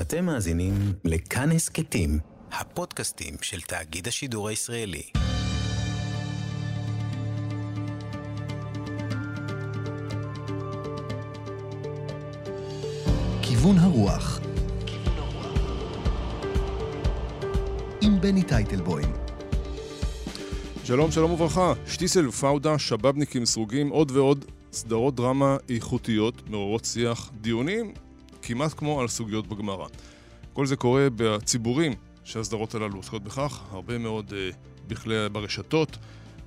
אתם מאזינים לכאן הסכתים, הפודקאסטים של תאגיד השידור הישראלי. כיוון הרוח עם בני טייטלבוים שלום, שלום וברכה. שטיסל ופאודה, שבאבניקים סרוגים, עוד ועוד סדרות דרמה איכותיות, מעוררות שיח, דיונים, כמעט כמו על סוגיות בגמרא. כל זה קורה בציבורים שהסדרות הללו עוסקות בכך, הרבה מאוד אה, בכלי, ברשתות,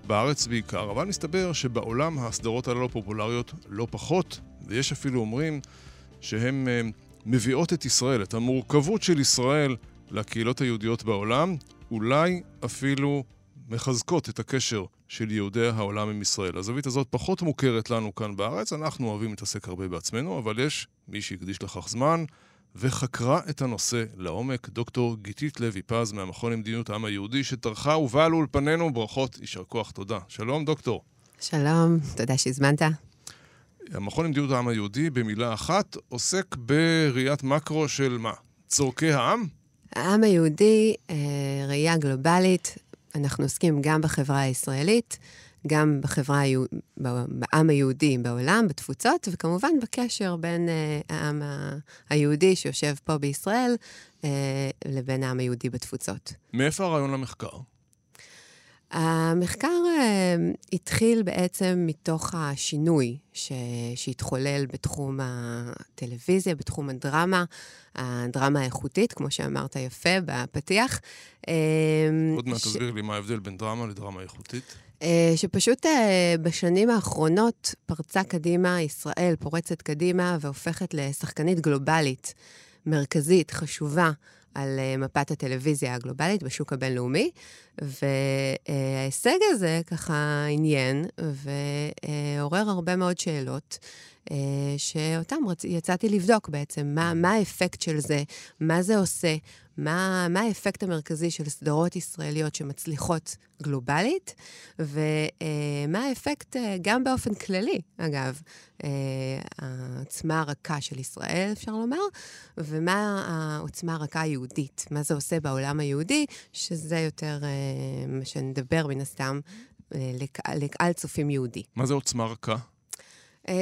בארץ בעיקר, אבל מסתבר שבעולם הסדרות הללו פופולריות לא פחות, ויש אפילו אומרים שהן אה, מביאות את ישראל, את המורכבות של ישראל לקהילות היהודיות בעולם, אולי אפילו מחזקות את הקשר של יהודי העולם עם ישראל. הזווית הזאת פחות מוכרת לנו כאן בארץ, אנחנו אוהבים להתעסק הרבה בעצמנו, אבל יש מי שהקדיש לכך זמן וחקרה את הנושא לעומק, דוקטור גיתית לוי פז מהמכון למדיניות העם היהודי, שטרחה ובאה לאולפנינו, ברכות, יישר כוח, תודה. שלום, דוקטור. שלום, תודה שהזמנת. המכון למדיניות העם היהודי, במילה אחת, עוסק בראיית מקרו של מה? צורכי העם? העם היהודי, אה, ראייה גלובלית, אנחנו עוסקים גם בחברה הישראלית, גם בחברה, בעם היהודי בעולם, בתפוצות, וכמובן בקשר בין uh, העם היהודי שיושב פה בישראל uh, לבין העם היהודי בתפוצות. מאיפה הרעיון למחקר? המחקר uh, התחיל בעצם מתוך השינוי ש... שהתחולל בתחום הטלוויזיה, בתחום הדרמה, הדרמה האיכותית, כמו שאמרת יפה בפתיח. עוד מעט תסביר לי מה ההבדל בין דרמה לדרמה איכותית. אה, שפשוט אה, בשנים האחרונות פרצה קדימה, ישראל פורצת קדימה והופכת לשחקנית גלובלית, מרכזית, חשובה. על אה, מפת הטלוויזיה הגלובלית בשוק הבינלאומי, וההישג הזה ככה עניין ועורר הרבה מאוד שאלות. שאותם רצ... יצאתי לבדוק בעצם, מה, מה האפקט של זה, מה זה עושה, מה, מה האפקט המרכזי של סדרות ישראליות שמצליחות גלובלית, ומה האפקט אה, גם באופן כללי, אגב, אה, העוצמה הרכה של ישראל, אפשר לומר, ומה העוצמה הרכה היהודית, מה זה עושה בעולם היהודי, שזה יותר אה, מה שנדבר מן הסתם לקהל צופים יהודי. מה זה עוצמה רכה?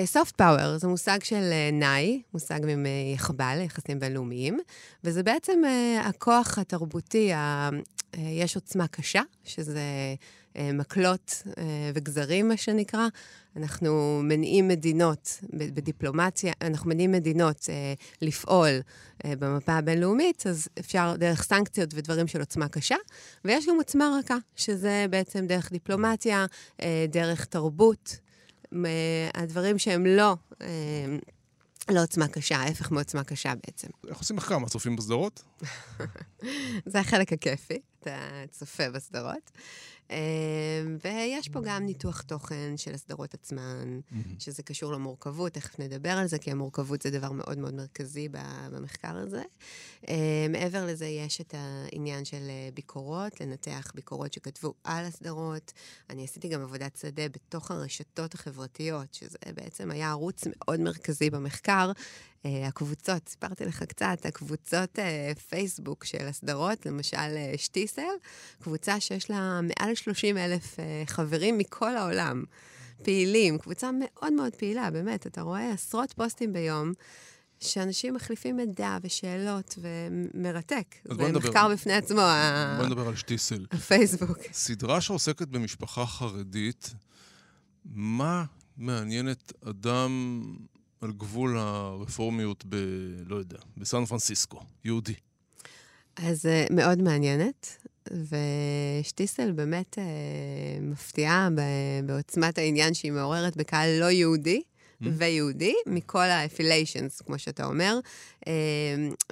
סופט uh, פאוור זה מושג של uh, נאי, מושג מיחבל, יחסים בינלאומיים, וזה בעצם uh, הכוח התרבותי, ה, יש עוצמה קשה, שזה מקלות וגזרים, מה שנקרא. אנחנו מניעים מדינות בדיפלומטיה, אנחנו מניעים מדינות לפעול במפה הבינלאומית, אז אפשר דרך סנקציות ודברים של עוצמה קשה, ויש גם עוצמה רכה, שזה בעצם דרך דיפלומטיה, דרך תרבות. הדברים שהם לא, אה, לא עוצמה קשה, ההפך מעוצמה קשה בעצם. איך עושים מחקר? מה, צופים בסדרות? זה החלק הכיפי, אתה צופה בסדרות. אמ, ויש פה גם ניתוח תוכן של הסדרות עצמן, שזה קשור למורכבות, תכף נדבר על זה, כי המורכבות זה דבר מאוד מאוד מרכזי במחקר הזה. אמ, מעבר לזה, יש את העניין של אה, ביקורות, לנתח ביקורות שכתבו על הסדרות. אני עשיתי גם עבודת שדה בתוך הרשתות החברתיות, שזה בעצם היה ערוץ מאוד מרכזי במחקר, אה, הקבוצות, סיפרתי לך קצת, הקבוצות אה, פייסבוק של הסדרות, למשל אה, שטיסל, קבוצה שיש לה מעל 30 אלף חברים מכל העולם, פעילים, קבוצה מאוד מאוד פעילה, באמת, אתה רואה עשרות פוסטים ביום. שאנשים מחליפים מידע ושאלות, ומרתק. זה נדבר, מחקר בפני עצמו, בוא נדבר על שטיסל. הפייסבוק. סדרה שעוסקת במשפחה חרדית, מה מעניינת אדם על גבול הרפורמיות ב... לא יודע, בסן פרנסיסקו, יהודי. אז uh, מאוד מעניינת, ושטיסל באמת uh, מפתיעה בעוצמת העניין שהיא מעוררת בקהל לא יהודי. Mm. ויהודי, מכל ה-affiliations, כמו שאתה אומר. אמ,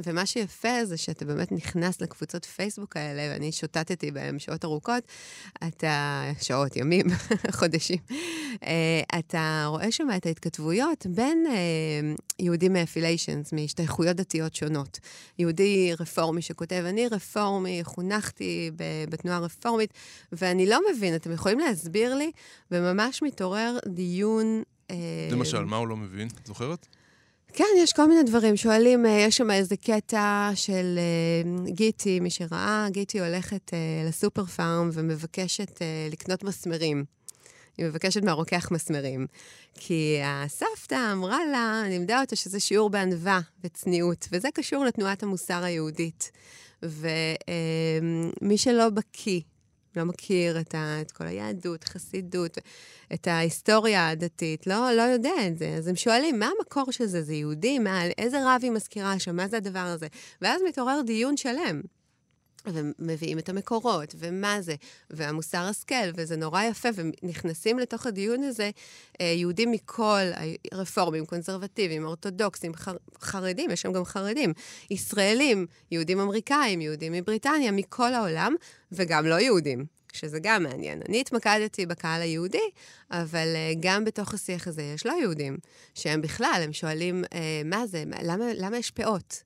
ומה שיפה זה שאתה באמת נכנס לקבוצות פייסבוק האלה, ואני שוטטתי בהם שעות ארוכות, אתה, שעות, ימים, חודשים, אה, אתה רואה שם את ההתכתבויות בין אה, יהודים מ-affiliations, מהשתייכויות דתיות שונות. יהודי רפורמי שכותב, אני רפורמי, חונכתי בתנועה הרפורמית, ואני לא מבין, אתם יכולים להסביר לי? וממש מתעורר דיון למשל, מה הוא לא מבין? את זוכרת? כן, יש כל מיני דברים. שואלים, אה, יש שם איזה קטע של אה, גיטי, מי שראה, גיטי הולכת אה, לסופר פארם ומבקשת לקנות מסמרים. היא מבקשת מהרוקח מסמרים. כי הסבתא אמרה לה, לימדה אותה שזה שיעור בענווה וצניעות, וזה קשור לתנועת המוסר היהודית. ומי שלא בקיא לא מכיר את, ה, את כל היהדות, חסידות, את ההיסטוריה הדתית, לא, לא יודע את זה. אז הם שואלים, מה המקור של זה? זה יהודי? מה, איזה רב היא מזכירה שם? מה זה הדבר הזה? ואז מתעורר דיון שלם. ומביאים את המקורות, ומה זה, והמוסר השכל, וזה נורא יפה, ונכנסים לתוך הדיון הזה אה, יהודים מכל, רפורמים, קונסרבטיביים, אורתודוקסים, חר, חרדים, יש שם גם חרדים, ישראלים, יהודים אמריקאים, יהודים מבריטניה, מכל העולם, וגם לא יהודים. שזה גם מעניין. אני התמקדתי בקהל היהודי, אבל uh, גם בתוך השיח הזה יש לא יהודים, שהם בכלל, הם שואלים, uh, מה זה, למה, למה יש פאות?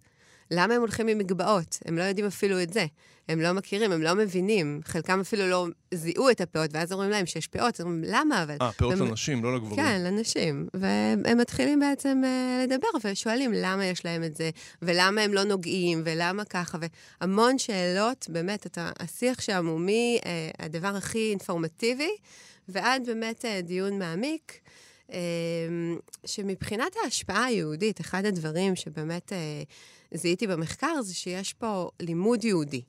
למה הם הולכים עם מגבעות? הם לא יודעים אפילו את זה. הם לא מכירים, הם לא מבינים. חלקם אפילו לא זיהו את הפאות, ואז אומרים להם שיש פאות, אז אומרים, למה אבל? אה, פאות. לנשים, לא לגברים. כן, לנשים. והם מתחילים בעצם uh, לדבר ושואלים למה יש להם את זה, ולמה הם לא נוגעים, ולמה ככה, והמון שאלות, באמת, אתה, השיח שם הוא מהדבר uh, הכי אינפורמטיבי, ועד באמת uh, דיון מעמיק. uh, שמבחינת ההשפעה היהודית, אחד הדברים שבאמת uh, זיהיתי במחקר זה שיש פה לימוד יהודי.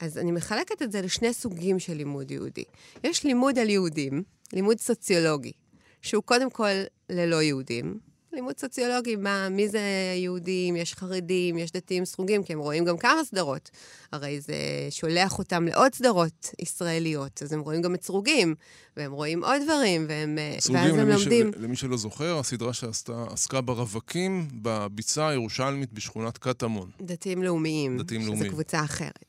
אז אני מחלקת את זה לשני סוגים של לימוד יהודי. יש לימוד על יהודים, לימוד סוציולוגי, שהוא קודם כל ללא יהודים. לימוד סוציולוגי, מה, מי זה יהודים, יש חרדים, יש דתיים סרוגים, כי הם רואים גם כמה סדרות. הרי זה שולח אותם לעוד סדרות ישראליות, אז הם רואים גם את סרוגים, והם רואים עוד דברים, והם, ואז הם לומדים. ש... למי שלא זוכר, הסדרה שעסקה ברווקים בביצה הירושלמית בשכונת קטמון. דתיים לאומיים. דתיים לאומיים. שזו קבוצה אחרת.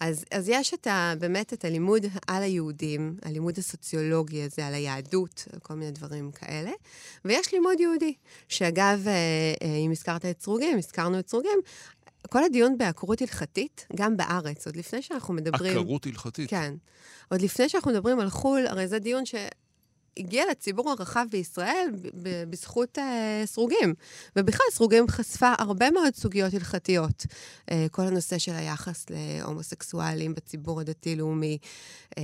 אז, אז יש את ה, באמת את הלימוד על היהודים, הלימוד הסוציולוגי הזה, על היהדות, על כל מיני דברים כאלה, ויש לימוד יהודי, שאגב, אה, אה, אם הזכרת את סרוגים, הזכרנו את סרוגים, כל הדיון בעקרות הלכתית, גם בארץ, עוד לפני שאנחנו מדברים... עקרות הלכתית? כן. עוד לפני שאנחנו מדברים על חו"ל, הרי זה דיון ש... הגיע לציבור הרחב בישראל בזכות uh, סרוגים. ובכלל, סרוגים חשפה הרבה מאוד סוגיות הלכתיות. Uh, כל הנושא של היחס להומוסקסואלים בציבור הדתי-לאומי, uh,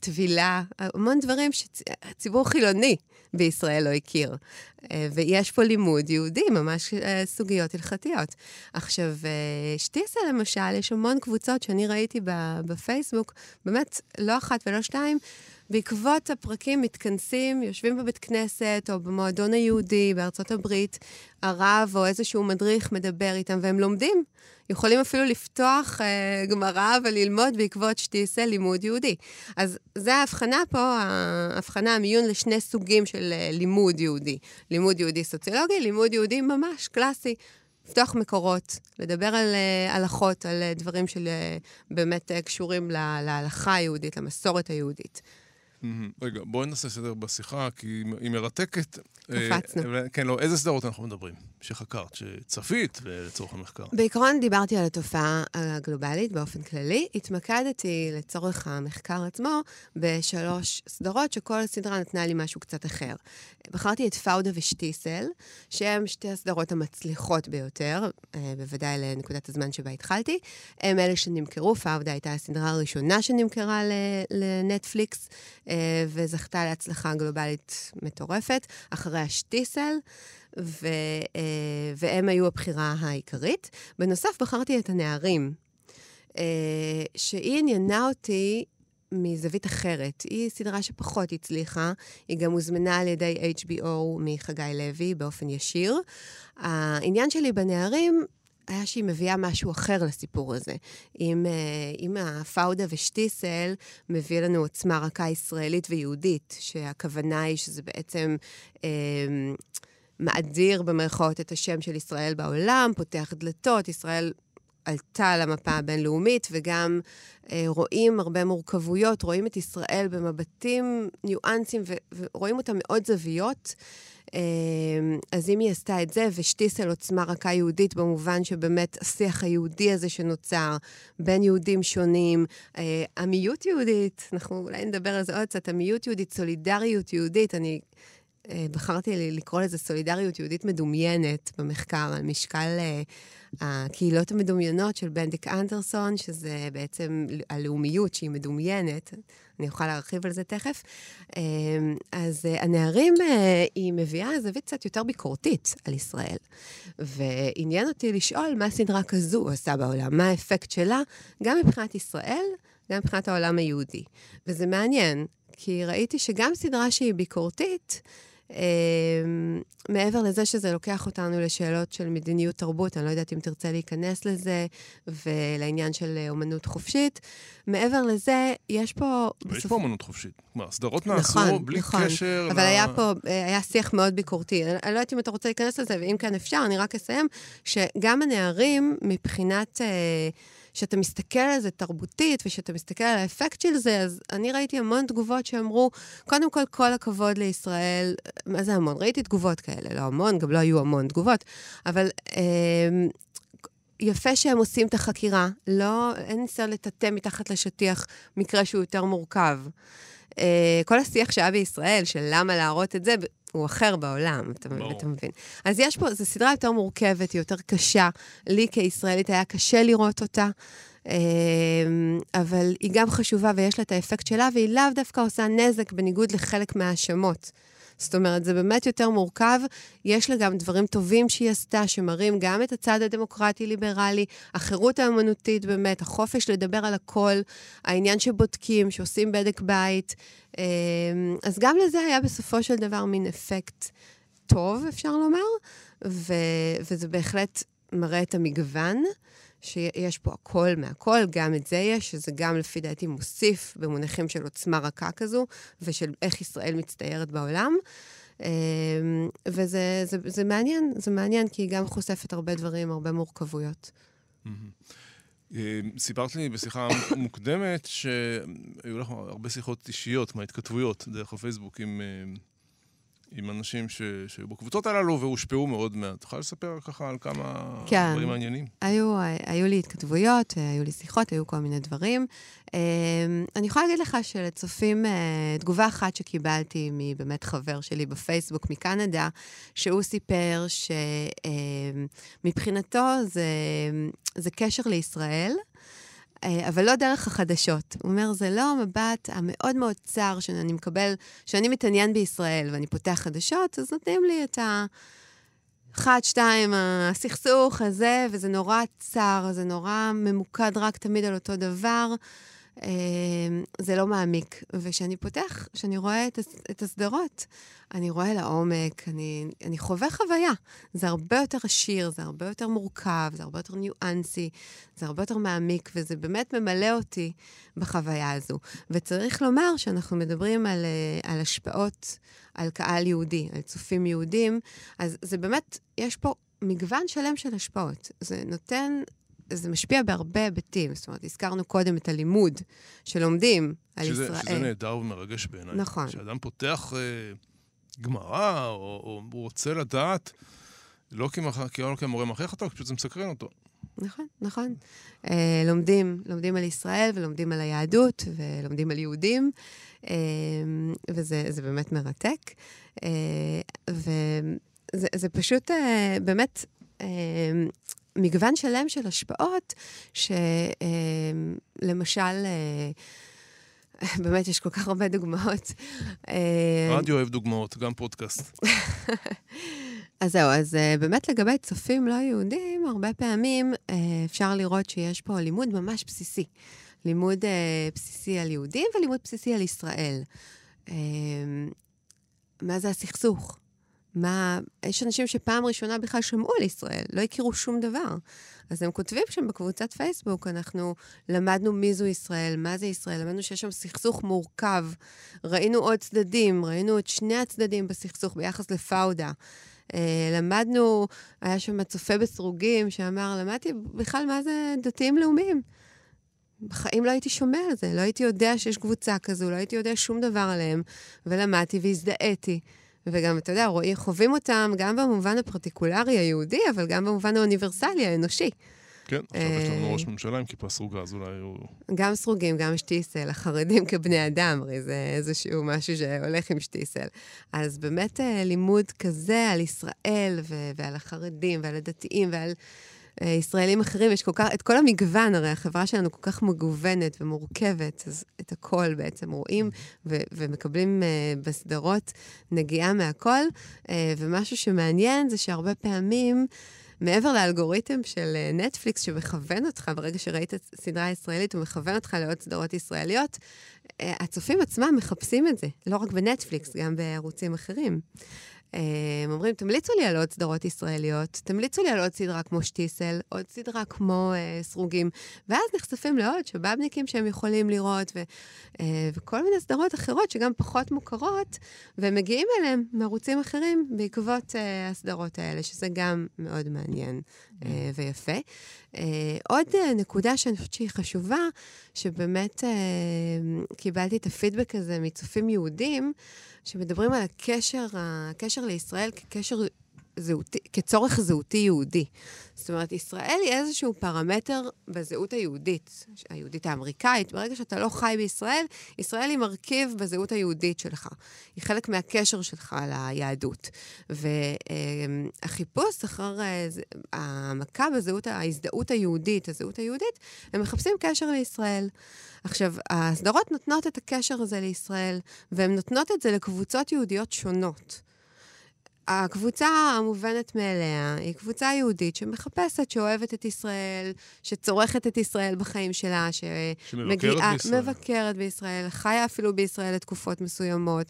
טבילה, המון דברים שהציבור חילוני בישראל לא הכיר. ויש פה לימוד יהודי, ממש סוגיות הלכתיות. עכשיו, שטיסה למשל, יש המון קבוצות שאני ראיתי בפייסבוק, באמת, לא אחת ולא שתיים, בעקבות הפרקים מתכנסים, יושבים בבית כנסת או במועדון היהודי בארצות הברית, הרב או איזשהו מדריך מדבר איתם והם לומדים. יכולים אפילו לפתוח אה, גמרא וללמוד בעקבות שטיסל לימוד יהודי. אז זה ההבחנה פה, ההבחנה, המיון לשני סוגים של אה, לימוד יהודי. לימוד יהודי סוציולוגי, לימוד יהודי ממש קלאסי. לפתוח מקורות, לדבר על uh, הלכות, על uh, דברים שבאמת uh, קשורים להלכה היהודית, למסורת היהודית. רגע, בואי נעשה סדר בשיחה, כי היא מרתקת. קפצנו. אה, כן, לא, איזה סדרות אנחנו מדברים? שחקרת, שצפית לצורך המחקר. בעיקרון דיברתי על התופעה הגלובלית באופן כללי. התמקדתי לצורך המחקר עצמו בשלוש סדרות, שכל סדרה נתנה לי משהו קצת אחר. בחרתי את פאודה ושטיסל, שהן שתי הסדרות המצליחות ביותר, אה, בוודאי לנקודת הזמן שבה התחלתי. הם אלה שנמכרו, פאודה הייתה הסדרה הראשונה שנמכרה לנטפליקס, אה, וזכתה להצלחה גלובלית מטורפת. אחריה שטיסל. ו, אה, והם היו הבחירה העיקרית. בנוסף, בחרתי את הנערים, אה, שהיא עניינה אותי מזווית אחרת. היא סדרה שפחות הצליחה, היא גם הוזמנה על ידי HBO מחגי לוי באופן ישיר. העניין שלי בנערים היה שהיא מביאה משהו אחר לסיפור הזה. אם, אם הפאודה ושטיסל מביא לנו עוצמה רכה ישראלית ויהודית, שהכוונה היא שזה בעצם... אה, מאדיר במרכאות את השם של ישראל בעולם, פותח דלתות, ישראל עלתה למפה הבינלאומית, וגם אה, רואים הרבה מורכבויות, רואים את ישראל במבטים, ניואנסים, ורואים אותה מאוד זוויות. אה, אז אם היא עשתה את זה, ושטיסל עוצמה רכה יהודית, במובן שבאמת השיח היהודי הזה שנוצר בין יהודים שונים, אה, עמיות יהודית, אנחנו אולי נדבר על זה עוד קצת, עמיות יהודית, סולידריות יהודית, אני בחרתי לקרוא לזה סולידריות יהודית מדומיינת במחקר, על משקל אה, הקהילות המדומיינות של בנדיק אנדרסון, שזה בעצם הלאומיות שהיא מדומיינת. אני אוכל להרחיב על זה תכף. אז הנערים, היא מביאה זווית קצת יותר ביקורתית על ישראל. ועניין אותי לשאול מה סדרה כזו עושה בעולם, מה האפקט שלה, גם מבחינת ישראל, גם מבחינת העולם היהודי. וזה מעניין, כי ראיתי שגם סדרה שהיא ביקורתית, מעבר לזה שזה לוקח אותנו לשאלות של מדיניות תרבות, אני לא יודעת אם תרצה להיכנס לזה, ולעניין של אומנות חופשית. מעבר לזה, יש פה... בסוף... יש פה אומנות חופשית. כלומר, סדרות נעשו נכון, בלי נכון. קשר אבל ל... היה פה, אה, היה שיח מאוד ביקורתי. אני, אני לא יודעת אם אתה רוצה להיכנס לזה, ואם כן אפשר, אני רק אסיים, שגם הנערים, מבחינת... Uh, כשאתה מסתכל על זה תרבותית, וכשאתה מסתכל על האפקט של זה, אז אני ראיתי המון תגובות שאמרו, קודם כל, כל הכבוד לישראל, מה זה המון? ראיתי תגובות כאלה, לא המון, גם לא היו המון תגובות, אבל... אה, יפה שהם עושים את החקירה, לא, אין ניסיון לטאטא מתחת לשטיח מקרה שהוא יותר מורכב. Uh, כל השיח שהיה בישראל של למה להראות את זה, הוא אחר בעולם, אתה, אתה מבין. אז יש פה, זו סדרה יותר מורכבת, היא יותר קשה. לי כישראלית היה קשה לראות אותה, אבל היא גם חשובה ויש לה את האפקט שלה, והיא לאו דווקא עושה נזק בניגוד לחלק מההאשמות. זאת אומרת, זה באמת יותר מורכב. יש לה גם דברים טובים שהיא עשתה, שמראים גם את הצד הדמוקרטי-ליברלי, החירות האמנותית באמת, החופש לדבר על הכל, העניין שבודקים, שעושים בדק בית. אמ, אז גם לזה היה בסופו של דבר מין אפקט טוב, אפשר לומר, ו- וזה בהחלט מראה את המגוון. שיש פה הכל מהכל, גם את זה יש, שזה גם לפי דעתי מוסיף במונחים של עוצמה רכה כזו, ושל איך ישראל מצטיירת בעולם. אמ, וזה זה, זה מעניין, זה מעניין, כי היא גם חושפת הרבה דברים, הרבה מורכבויות. אמ, סיפרת לי בשיחה מוקדמת שהיו לך הרבה שיחות אישיות מההתכתבויות דרך הפייסבוק עם אמ, עם אנשים ש... שהיו בקבוצות הללו והושפעו מאוד מעט. תוכל לספר ככה על כמה כן. דברים מעניינים? היו, היו לי התכתבויות, היו לי שיחות, היו כל מיני דברים. אמ, אני יכולה להגיד לך שלצופים, אה, תגובה אחת שקיבלתי מבאמת חבר שלי בפייסבוק מקנדה, שהוא סיפר שמבחינתו אמ, זה, זה קשר לישראל. אה, אבל לא דרך החדשות. הוא אומר, זה לא המבט המאוד מאוד צר שאני מקבל, שאני מתעניין בישראל ואני פותח חדשות, אז נותנים לי את ה... אחת, שתיים, הסכסוך הזה, וזה נורא צר, זה נורא ממוקד רק תמיד על אותו דבר. אמ, זה לא מעמיק. וכשאני פותח, כשאני רואה את, את הסדרות, אני רואה לעומק, אני, אני חווה חוויה. זה הרבה יותר עשיר, זה הרבה יותר מורכב, זה הרבה יותר ניואנסי, זה הרבה יותר מעמיק, וזה באמת ממלא אותי בחוויה הזו. וצריך לומר שאנחנו מדברים על, אה, על השפעות על קהל יהודי, על צופים יהודים, אז זה באמת, יש פה מגוון שלם של השפעות. זה נותן זה משפיע בהרבה היבטים. זאת אומרת, הזכרנו קודם את הלימוד שלומדים על שזה, ישראל. שזה נהדר ומרגש בעיניי. נכון. כשאדם פותח אה, גמרא, או, או הוא רוצה לדעת, לא. כי, לא מכריח אותו, פשוט זה מסקרן אותו. נכון, נכון. אה, לומדים, לומדים על ישראל ולומדים על היהדות ולומדים על יהודים, אה, וזה באמת מרתק. אה, וזה פשוט אה, באמת... אה, מגוון שלם של השפעות, שלמשל, אה, באמת, יש כל כך הרבה דוגמאות. אה, רדיו אוהב דוגמאות, גם פודקאסט. אז זהו, אז באמת לגבי צופים לא יהודים, הרבה פעמים אפשר לראות שיש פה לימוד ממש בסיסי. לימוד בסיסי על יהודים ולימוד בסיסי על ישראל. מה זה הסכסוך? מה... יש אנשים שפעם ראשונה בכלל שמעו על ישראל, לא הכירו שום דבר. אז הם כותבים שם בקבוצת פייסבוק, אנחנו למדנו מי זו ישראל, מה זה ישראל, למדנו שיש שם סכסוך מורכב, ראינו עוד צדדים, ראינו את שני הצדדים בסכסוך ביחס לפאודה. Uh, למדנו, היה שם צופה בסרוגים שאמר, למדתי בכלל מה זה דתיים לאומיים. בחיים לא הייתי שומע על זה, לא הייתי יודע שיש קבוצה כזו, לא הייתי יודע שום דבר עליהם, ולמדתי והזדהיתי. וגם, אתה יודע, רואים, חווים אותם גם במובן הפרטיקולרי היהודי, אבל גם במובן האוניברסלי, האנושי. כן, עכשיו יש לנו ראש ממשלה עם כיפה סרוגה, אז אולי הוא... גם סרוגים, גם שטיסל, החרדים כבני אדם, הרי זה איזשהו משהו שהולך עם שטיסל. אז באמת לימוד כזה על ישראל ועל החרדים ועל הדתיים ועל... אה, ישראלים אחרים, יש כל כך, את כל המגוון, הרי החברה שלנו כל כך מגוונת ומורכבת, אז את הכל בעצם רואים ו- ומקבלים uh, בסדרות נגיעה מהכל. Uh, ומשהו שמעניין זה שהרבה פעמים... מעבר לאלגוריתם של נטפליקס שמכוון אותך, ברגע שראית את הסדרה הישראלית, הוא מכוון אותך לעוד סדרות ישראליות, הצופים עצמם מחפשים את זה, לא רק בנטפליקס, גם בערוצים אחרים. הם אומרים, תמליצו לי על עוד סדרות ישראליות, תמליצו לי על עוד סדרה כמו שטיסל, עוד סדרה כמו אה, סרוגים, ואז נחשפים לעוד שבאבניקים שהם יכולים לראות, ו, אה, וכל מיני סדרות אחרות שגם פחות מוכרות, והם מגיעים אליהם מערוצים אחרים בעקבות אה, הסדרות האלה, שזה גם מאוד מעניין אה, ויפה. אה, עוד אה, נקודה שאני חושבת שהיא חשובה, שבאמת אה, קיבלתי את הפידבק הזה מצופים יהודים, שמדברים על הקשר, הקשר לישראל כקשר זהותי, כצורך זהותי יהודי. זאת אומרת, ישראל היא איזשהו פרמטר בזהות היהודית, היהודית האמריקאית. ברגע שאתה לא חי בישראל, ישראל היא מרכיב בזהות היהודית שלך. היא חלק מהקשר שלך ליהדות. והחיפוש אחר אה, העמקה בזהות, ההזדהות היהודית, הזהות היהודית, הם מחפשים קשר לישראל. עכשיו, הסדרות נותנות את הקשר הזה לישראל, והן נותנות את זה לקבוצות יהודיות שונות. הקבוצה המובנת מאליה היא קבוצה יהודית שמחפשת, שאוהבת את ישראל, שצורכת את ישראל בחיים שלה, שמגיעה... בישראל. מבקרת בישראל, חיה אפילו בישראל לתקופות מסוימות.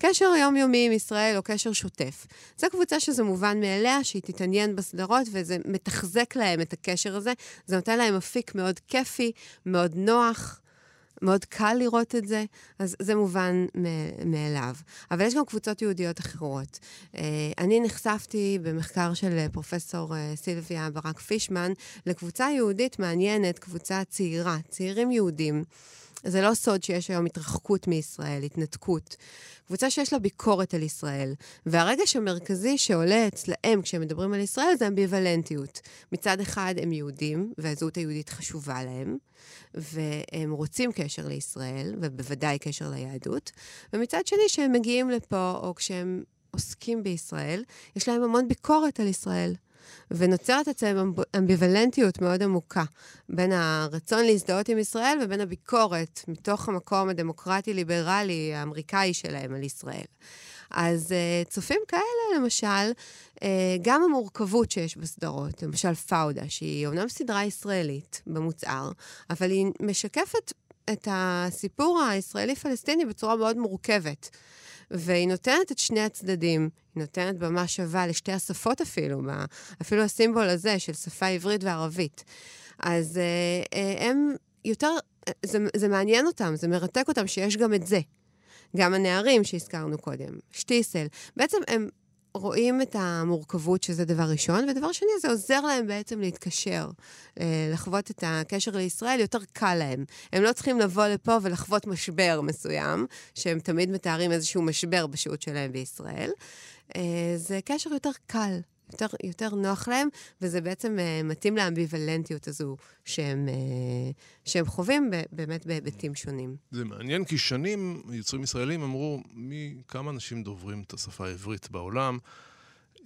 קשר יומיומי עם ישראל או קשר שוטף. זו קבוצה שזה מובן מאליה, שהיא תתעניין בסדרות, וזה מתחזק להם את הקשר הזה. זה נותן להם אפיק מאוד כיפי, מאוד נוח. מאוד קל לראות את זה, אז זה מובן מאליו. אבל יש גם קבוצות יהודיות אחרות. אה, אני נחשפתי במחקר של אה, פרופסור אה, סילביה ברק פישמן לקבוצה יהודית מעניינת, קבוצה צעירה, צעירים יהודים. זה לא סוד שיש היום התרחקות מישראל, התנתקות. קבוצה שיש לה ביקורת על ישראל. והרגש המרכזי שעולה אצלהם כשהם מדברים על ישראל זה אמביוולנטיות. מצד אחד הם יהודים, והזהות היהודית חשובה להם, והם רוצים קשר לישראל, ובוודאי קשר ליהדות, ומצד שני, כשהם מגיעים לפה, או כשהם עוסקים בישראל, יש להם המון ביקורת על ישראל. ונוצרת אצלם אמביוולנטיות מאוד עמוקה בין הרצון להזדהות עם ישראל ובין הביקורת מתוך המקום הדמוקרטי-ליברלי האמריקאי שלהם על ישראל. אז uh, צופים כאלה, למשל, uh, גם המורכבות שיש בסדרות, למשל פאודה, שהיא אומנם סדרה ישראלית במוצהר, אבל היא משקפת את הסיפור הישראלי-פלסטיני בצורה מאוד מורכבת. והיא נותנת את שני הצדדים. היא נותנת במה שווה לשתי השפות אפילו, אפילו הסימבול הזה של שפה עברית וערבית. אז uh, uh, הם יותר, זה, זה מעניין אותם, זה מרתק אותם שיש גם את זה. גם הנערים שהזכרנו קודם, שטיסל. בעצם הם רואים את המורכבות, שזה דבר ראשון, ודבר שני, זה עוזר להם בעצם להתקשר, אה, לחוות את הקשר לישראל, יותר קל להם. הם לא צריכים לבוא לפה ולחוות משבר מסוים, שהם תמיד מתארים איזשהו משבר בשהות שלהם בישראל. אה, זה קשר יותר קל. יותר, יותר נוח להם, וזה בעצם uh, מתאים לאמביוולנטיות הזו שהם, uh, שהם חווים באמת בהיבטים שונים. זה מעניין, כי שנים יוצרים ישראלים אמרו, מי, כמה אנשים דוברים את השפה העברית בעולם?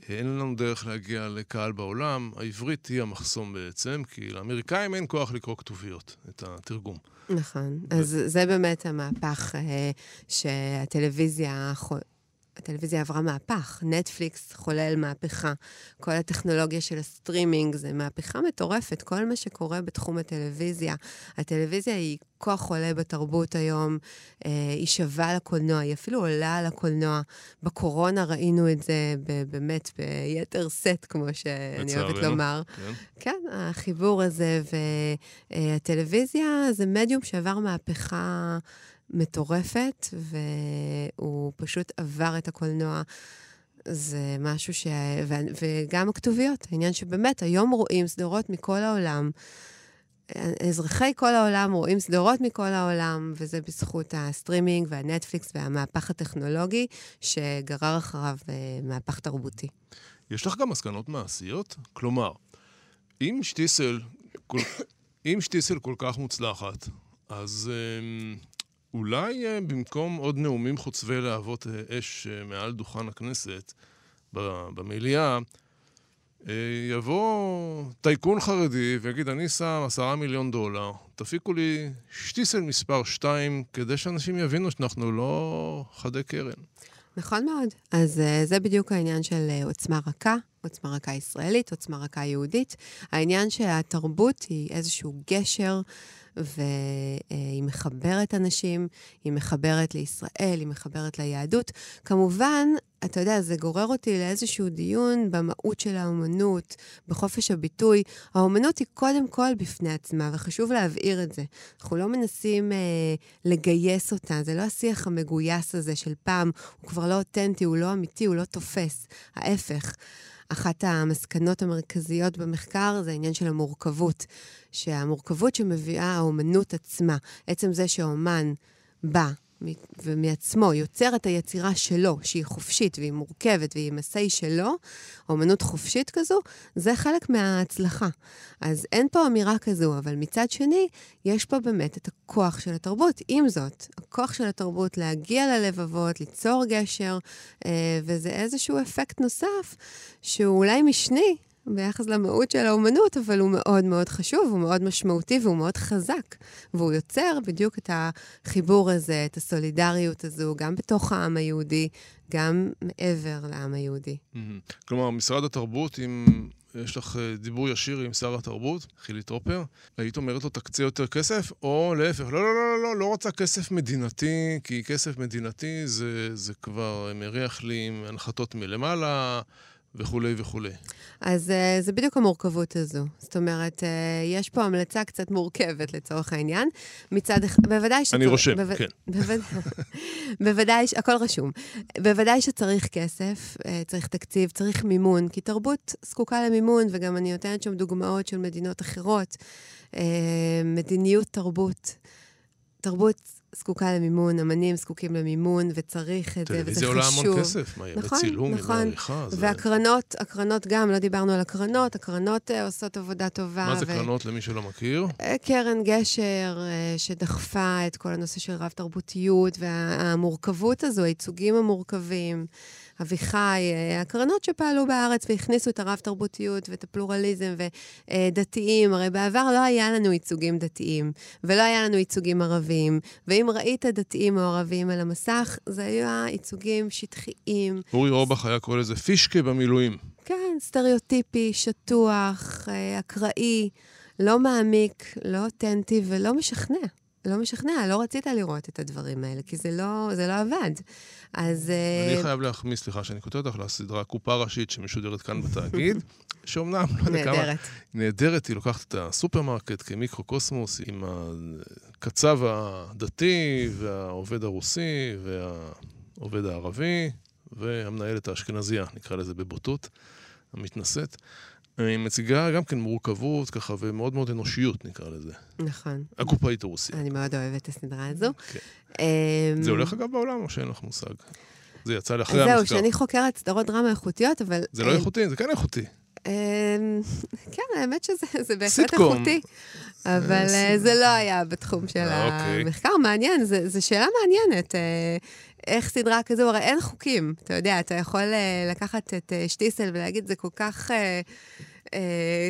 אין לנו דרך להגיע לקהל בעולם, העברית היא המחסום בעצם, כי לאמריקאים אין כוח לקרוא כתוביות, את התרגום. נכון, ו... אז זה באמת המהפך uh, שהטלוויזיה הטלוויזיה עברה מהפך, נטפליקס חולל מהפכה, כל הטכנולוגיה של הסטרימינג זה מהפכה מטורפת, כל מה שקורה בתחום הטלוויזיה. הטלוויזיה היא כוח עולה בתרבות היום, אה, היא שווה לקולנוע, היא אפילו עולה על הקולנוע. בקורונה ראינו את זה באמת ביתר שאת, כמו שאני אוהבת לומר. כן. כן, החיבור הזה, והטלוויזיה זה מדיום שעבר מהפכה. מטורפת, והוא פשוט עבר את הקולנוע. זה משהו ש... וגם הכתוביות, העניין שבאמת, היום רואים סדרות מכל העולם. אזרחי כל העולם רואים סדרות מכל העולם, וזה בזכות הסטרימינג והנטפליקס והמהפך הטכנולוגי, שגרר אחריו אה, מהפך תרבותי. יש לך גם מסקנות מעשיות? כלומר, אם שטיסל כל... אם שטיסל כל כך מוצלחת, אז אה, אולי אה, במקום עוד נאומים חוצבי להבות אה, אש אה, מעל דוכן הכנסת, במליאה, אה, יבוא טייקון חרדי ויגיד, אני שם עשרה מיליון דולר, תפיקו לי שטיסל מספר שתיים, כדי שאנשים יבינו שאנחנו לא חדי קרן. נכון מאוד. אז זה בדיוק העניין של עוצמה רכה, עוצמה רכה ישראלית, עוצמה רכה יהודית. העניין שהתרבות היא איזשהו גשר, והיא מחברת אנשים, היא מחברת לישראל, היא מחברת ליהדות. כמובן, אתה יודע, זה גורר אותי לאיזשהו דיון במהות של האומנות, בחופש הביטוי. האומנות היא קודם כל בפני עצמה, וחשוב להבהיר את זה. אנחנו לא מנסים אה, לגייס אותה, זה לא השיח המגויס הזה של פעם, הוא כבר לא אותנטי, הוא לא אמיתי, הוא לא תופס. ההפך. אחת המסקנות המרכזיות במחקר זה העניין של המורכבות. שהמורכבות שמביאה האומנות עצמה, עצם זה שהאומן בא ומעצמו יוצר את היצירה שלו, שהיא חופשית והיא מורכבת והיא מסי שלו, אומנות חופשית כזו, זה חלק מההצלחה. אז אין פה אמירה כזו, אבל מצד שני, יש פה באמת את הכוח של התרבות. עם זאת, הכוח של התרבות להגיע ללבבות, ליצור גשר, אה, וזה איזשהו אפקט נוסף, שהוא אולי משני, ביחס למהות של האומנות, אבל הוא מאוד מאוד חשוב, הוא מאוד משמעותי והוא מאוד חזק. והוא יוצר בדיוק את החיבור הזה, את הסולידריות הזו, גם בתוך העם היהודי, גם מעבר לעם היהודי. כלומר, משרד התרבות, אם יש לך אה, דיבור ישיר עם שר התרבות, חילי טרופר, היית אומרת לו, תקצה יותר כסף, או להפך, לא, לא, לא, לא, לא רוצה כסף מדינתי, כי כסף מדינתי זה, זה כבר מריח לי עם הנחתות מלמעלה. וכולי וכולי. אז uh, זה בדיוק המורכבות הזו. זאת אומרת, uh, יש פה המלצה קצת מורכבת לצורך העניין. מצד אחד, בוודאי שצריך... אני רושם, בו... כן. בוודאי, בוודאי, הכל רשום. בוודאי שצריך כסף, uh, צריך תקציב, צריך מימון, כי תרבות זקוקה למימון, וגם אני נותנת שם דוגמאות של מדינות אחרות. Uh, מדיניות תרבות. תרבות זקוקה למימון, אמנים זקוקים למימון, וצריך את זה, וזה חשוב. טלוויזיה עולה המון כסף, מה, נכון, צילום, נכון. ימי עריכה. והקרנות, הקרנות גם, לא דיברנו על הקרנות, הקרנות uh, עושות עבודה טובה. מה זה ו... קרנות למי שלא מכיר? Uh, קרן גשר, uh, שדחפה את כל הנושא של רב-תרבותיות, והמורכבות הזו, הייצוגים המורכבים. אביחי, אה, הקרנות שפעלו בארץ והכניסו את הרב-תרבותיות ואת הפלורליזם ודתיים. הרי בעבר לא היה לנו ייצוגים דתיים, ולא היה לנו ייצוגים ערבים, ואם ראית דתיים או ערבים על המסך, זה היו ייצוגים שטחיים. אורי אורבך היה קורא לזה פישקה במילואים. כן, סטריאוטיפי, שטוח, אה, אקראי, לא מעמיק, לא אותנטי ולא משכנע. לא משכנע, לא רצית לראות את הדברים האלה, כי זה לא, זה לא עבד. אז... אני אה... חייב להחמיא, סליחה שאני קוטע אותך, לסדרה קופה ראשית שמשודרת כאן בתאגיד, שאומנם, לא יודע כמה... נהדרת. נהדרת, היא לוקחת את הסופרמרקט כמיקרו-קוסמוס עם הקצב הדתי, והעובד הרוסי, והעובד הערבי, והמנהלת האשכנזייה, נקרא לזה בבוטות, המתנשאת. היא מציגה גם כן מורכבות ככה, ומאוד מאוד אנושיות נקרא לזה. נכון. הקופאית הרוסית. אני מאוד אוהבת את הסדרה הזו. כן. אמ, זה הולך אגב בעולם, או שאין לך מושג? זה יצא לי אחרי המחקר. זהו, שאני חוקרת סדרות דרמה איכותיות, אבל... זה לא איכותי, זה כן איכותי. אמ, כן, האמת שזה בהחלט איכותי. אבל אה, זה לא היה בתחום של אוקיי. המחקר. מעניין, זו שאלה מעניינת. אה, איך סדרה כזו, הרי אין חוקים, אתה יודע, אתה יכול uh, לקחת את uh, שטיסל ולהגיד, זה כל כך uh, uh,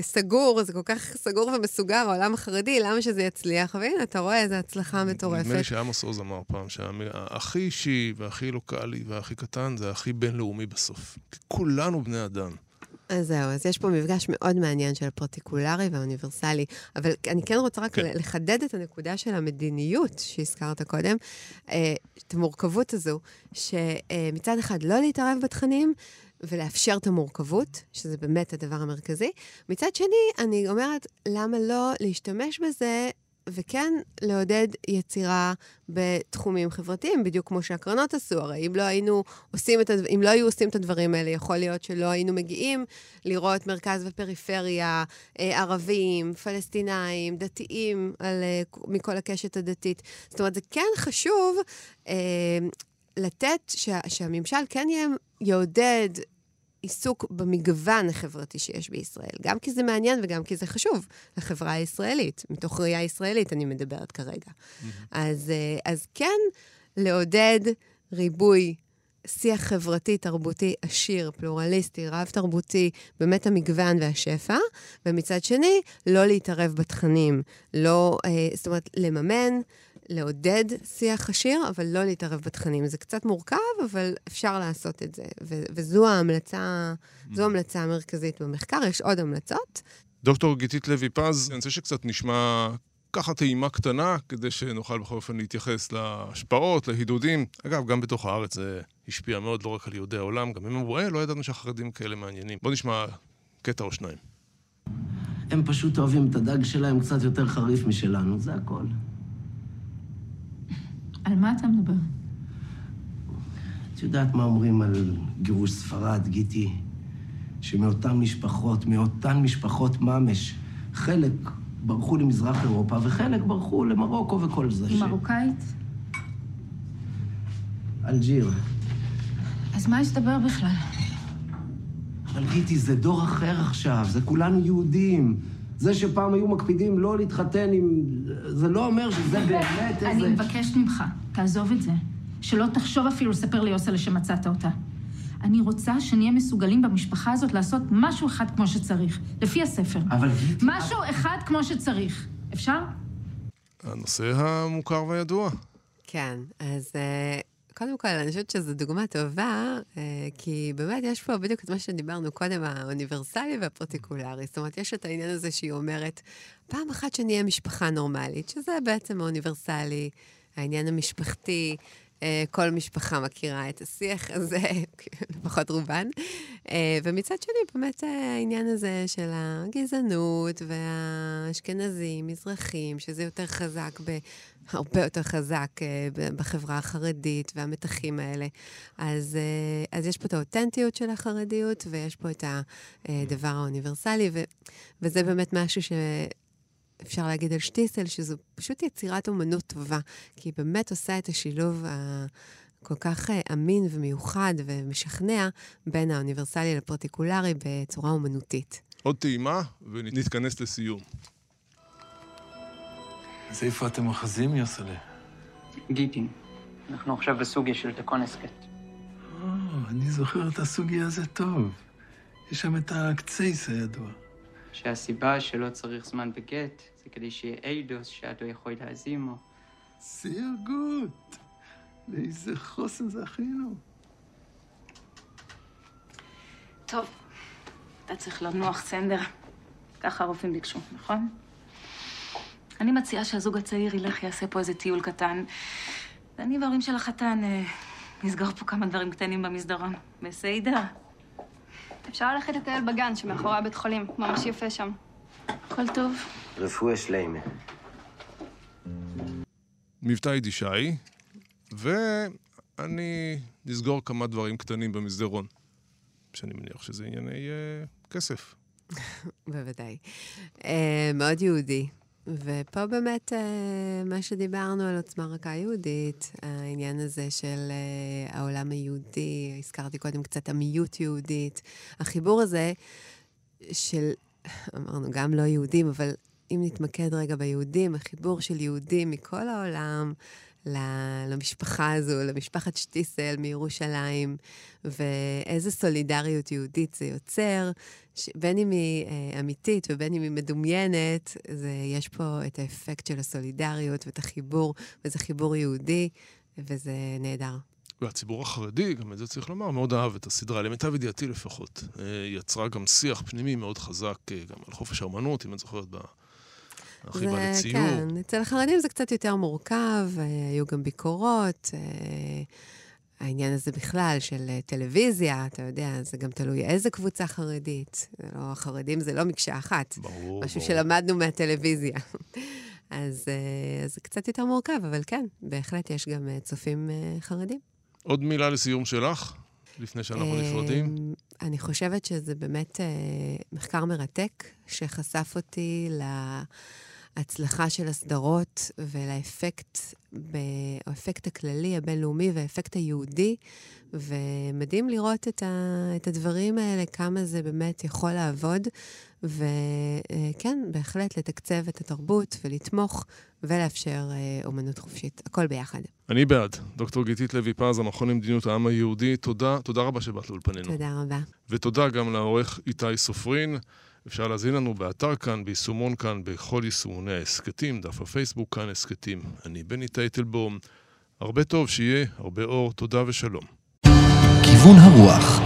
סגור, זה כל כך סגור ומסוגר, העולם החרדי, למה שזה יצליח? והנה, אתה רואה איזו הצלחה מטורפת. נדמה לי שעמוס עוז אמר פעם שהכי אישי והכי לוקאלי והכי קטן זה הכי בינלאומי בסוף. כולנו בני אדם. אז זהו, אז יש פה מפגש מאוד מעניין של הפרטיקולרי והאוניברסלי, אבל אני כן רוצה רק כן. לחדד את הנקודה של המדיניות שהזכרת קודם, אה, את המורכבות הזו, שמצד אחד לא להתערב בתכנים, ולאפשר את המורכבות, שזה באמת הדבר המרכזי. מצד שני, אני אומרת, למה לא להשתמש בזה וכן לעודד יצירה בתחומים חברתיים, בדיוק כמו שהקרנות עשו. הרי אם לא היינו עושים את, אם לא היו עושים את הדברים האלה, יכול להיות שלא היינו מגיעים לראות מרכז ופריפריה, אה, ערבים, פלסטינאים, דתיים, על, אה, מכל הקשת הדתית. זאת אומרת, זה כן חשוב אה, לתת, שה, שהממשל כן יעודד עיסוק במגוון החברתי שיש בישראל, גם כי זה מעניין וגם כי זה חשוב לחברה הישראלית. מתוך ראייה ישראלית אני מדברת כרגע. Mm-hmm. אז, אה, אז כן, לעודד ריבוי שיח חברתי, תרבותי, עשיר, פלורליסטי, רב-תרבותי, באמת המגוון והשפע, ומצד שני, לא להתערב בתכנים. לא, אה, זאת אומרת, לממן, לעודד שיח עשיר, אבל לא להתערב בתכנים. זה קצת מורכב, אבל אפשר לעשות את זה. ו- וזו ההמלצה, זו ההמלצה המרכזית במחקר. יש עוד המלצות. דוקטור גיתית לוי פז, אני רוצה שקצת נשמע ככה טעימה קטנה, כדי שנוכל בכל אופן להתייחס להשפעות, להידודים. אגב, גם בתוך הארץ זה השפיע מאוד לא רק על יהודי העולם, גם הם אמרו, אה, לא ידענו שהחרדים כאלה מעניינים. בואו נשמע קטע או שניים. הם פשוט אוהבים את הדג שלהם קצת יותר חריף משלנו, זה הכל. על מה אתה מדבר? את יודעת מה אומרים על גירוש ספרד, גיטי? שמאותן משפחות, מאותן משפחות ממש, חלק ברחו למזרח אירופה וחלק ברחו למרוקו וכל זה. היא מרוקאית? אלג'יר. אז מה יש לדבר בכלל? אבל גיטי, זה דור אחר עכשיו, זה כולנו יהודים. זה שפעם היו מקפידים לא להתחתן עם... זה לא אומר שזה באמת איזה... אני מבקשת ממך, תעזוב את זה. שלא תחשוב אפילו לספר ליוסלה שמצאת אותה. אני רוצה שנהיה מסוגלים במשפחה הזאת לעשות משהו אחד כמו שצריך, לפי הספר. אבל. משהו אחד כמו שצריך. אפשר? הנושא המוכר והידוע. כן, אז אה, קודם כל, אני חושבת שזו דוגמה טובה, אה, כי באמת יש פה בדיוק את מה שדיברנו קודם, האוניברסלי והפרטיקולרי. זאת אומרת, יש את העניין הזה שהיא אומרת, פעם אחת שנהיה משפחה נורמלית, שזה בעצם האוניברסלי, העניין המשפחתי, אה, כל משפחה מכירה את השיח הזה, לפחות רובן. אה, ומצד שני, באמת העניין הזה של הגזענות והאשכנזים, מזרחים, שזה יותר חזק ב... הרבה יותר חזק uh, בחברה החרדית והמתחים האלה. אז, uh, אז יש פה את האותנטיות של החרדיות, ויש פה את הדבר האוניברסלי, ו, וזה באמת משהו שאפשר להגיד על שטיסל, שזו פשוט יצירת אומנות טובה, כי היא באמת עושה את השילוב ה... כל כך אמין ומיוחד ומשכנע בין האוניברסלי לפרטיקולרי בצורה אומנותית. עוד טעימה ונתכנס לסיום. אז איפה אתם אוחזים, יוסלה? גיטין. אנחנו עכשיו בסוגיה של תקון הסכת. או, אני זוכר את הסוגיה הזה טוב. יש שם את הקצייס הידוע. שהסיבה שלא צריך זמן בגט זה כדי שיהיה איידוס שאתו יכול להזימו. סיר גוט. לאיזה חוסן זכינו. טוב, אתה צריך לנוח סנדר. ככה הרופאים ביקשו, נכון? אני מציעה שהזוג הצעיר ילך, יעשה פה איזה טיול קטן, ואני וההורים של החתן אה, נסגור פה כמה דברים קטנים במסדרון. בסדר. אפשר ללכת לטייל בגן שמאחורי הבית חולים, ממש יפה שם. הכל טוב. רפואה שלמה. מבטא יידישאי, ואני נסגור כמה דברים קטנים במסדרון, שאני מניח שזה ענייני uh, כסף. בוודאי. Uh, מאוד יהודי. ופה באמת אה, מה שדיברנו על עוצמה רכה יהודית, העניין הזה של אה, העולם היהודי, הזכרתי קודם קצת עמיות יהודית, החיבור הזה של, אמרנו, גם לא יהודים, אבל אם נתמקד רגע ביהודים, החיבור של יהודים מכל העולם, למשפחה הזו, למשפחת שטיסל מירושלים, ואיזה סולידריות יהודית זה יוצר, בין אם היא אה, אמיתית ובין אם היא מדומיינת, זה, יש פה את האפקט של הסולידריות ואת החיבור, וזה חיבור יהודי, וזה נהדר. והציבור החרדי, גם את זה צריך לומר, מאוד אהב את הסדרה, למיטב ידיעתי לפחות. אה, יצרה גם שיח פנימי מאוד חזק, אה, גם על חופש האומנות, אם את זוכרת, הרכיבה לציור. כן, אצל החרדים זה קצת יותר מורכב, אה, היו גם ביקורות. אה, העניין הזה בכלל של אה, טלוויזיה, אתה יודע, זה גם תלוי איזה קבוצה חרדית. לא, החרדים זה לא מקשה אחת. ברור, משהו ברור. שלמדנו מהטלוויזיה. אז, זה קצת יותר מורכב, אבל כן, בהחלט יש גם צופים חרדים. עוד מילה לסיום שלך, לפני שאנחנו נפרדים? אני חושבת שזה באמת מחקר מרתק, שחשף אותי ל... להצלחה של הסדרות ולאפקט, ב- האפקט הכללי, הבינלאומי והאפקט היהודי, ומדהים לראות את, ה- את הדברים האלה, כמה זה באמת יכול לעבוד, וכן, בהחלט לתקצב את התרבות ולתמוך ולאפשר אה, אומנות חופשית, הכל ביחד. אני בעד. דוקטור גיתית לוי פז, המכון למדיניות העם היהודי, תודה, תודה רבה שבאת לאולפנינו. תודה רבה. ותודה גם לעורך איתי סופרין. אפשר להזין לנו באתר כאן, ביישומון כאן, בכל יישומוני ההסכתים, דף הפייסבוק כאן הסכתים. אני בני טייטלבום. הרבה טוב, שיהיה הרבה אור, תודה ושלום. כיוון הרוח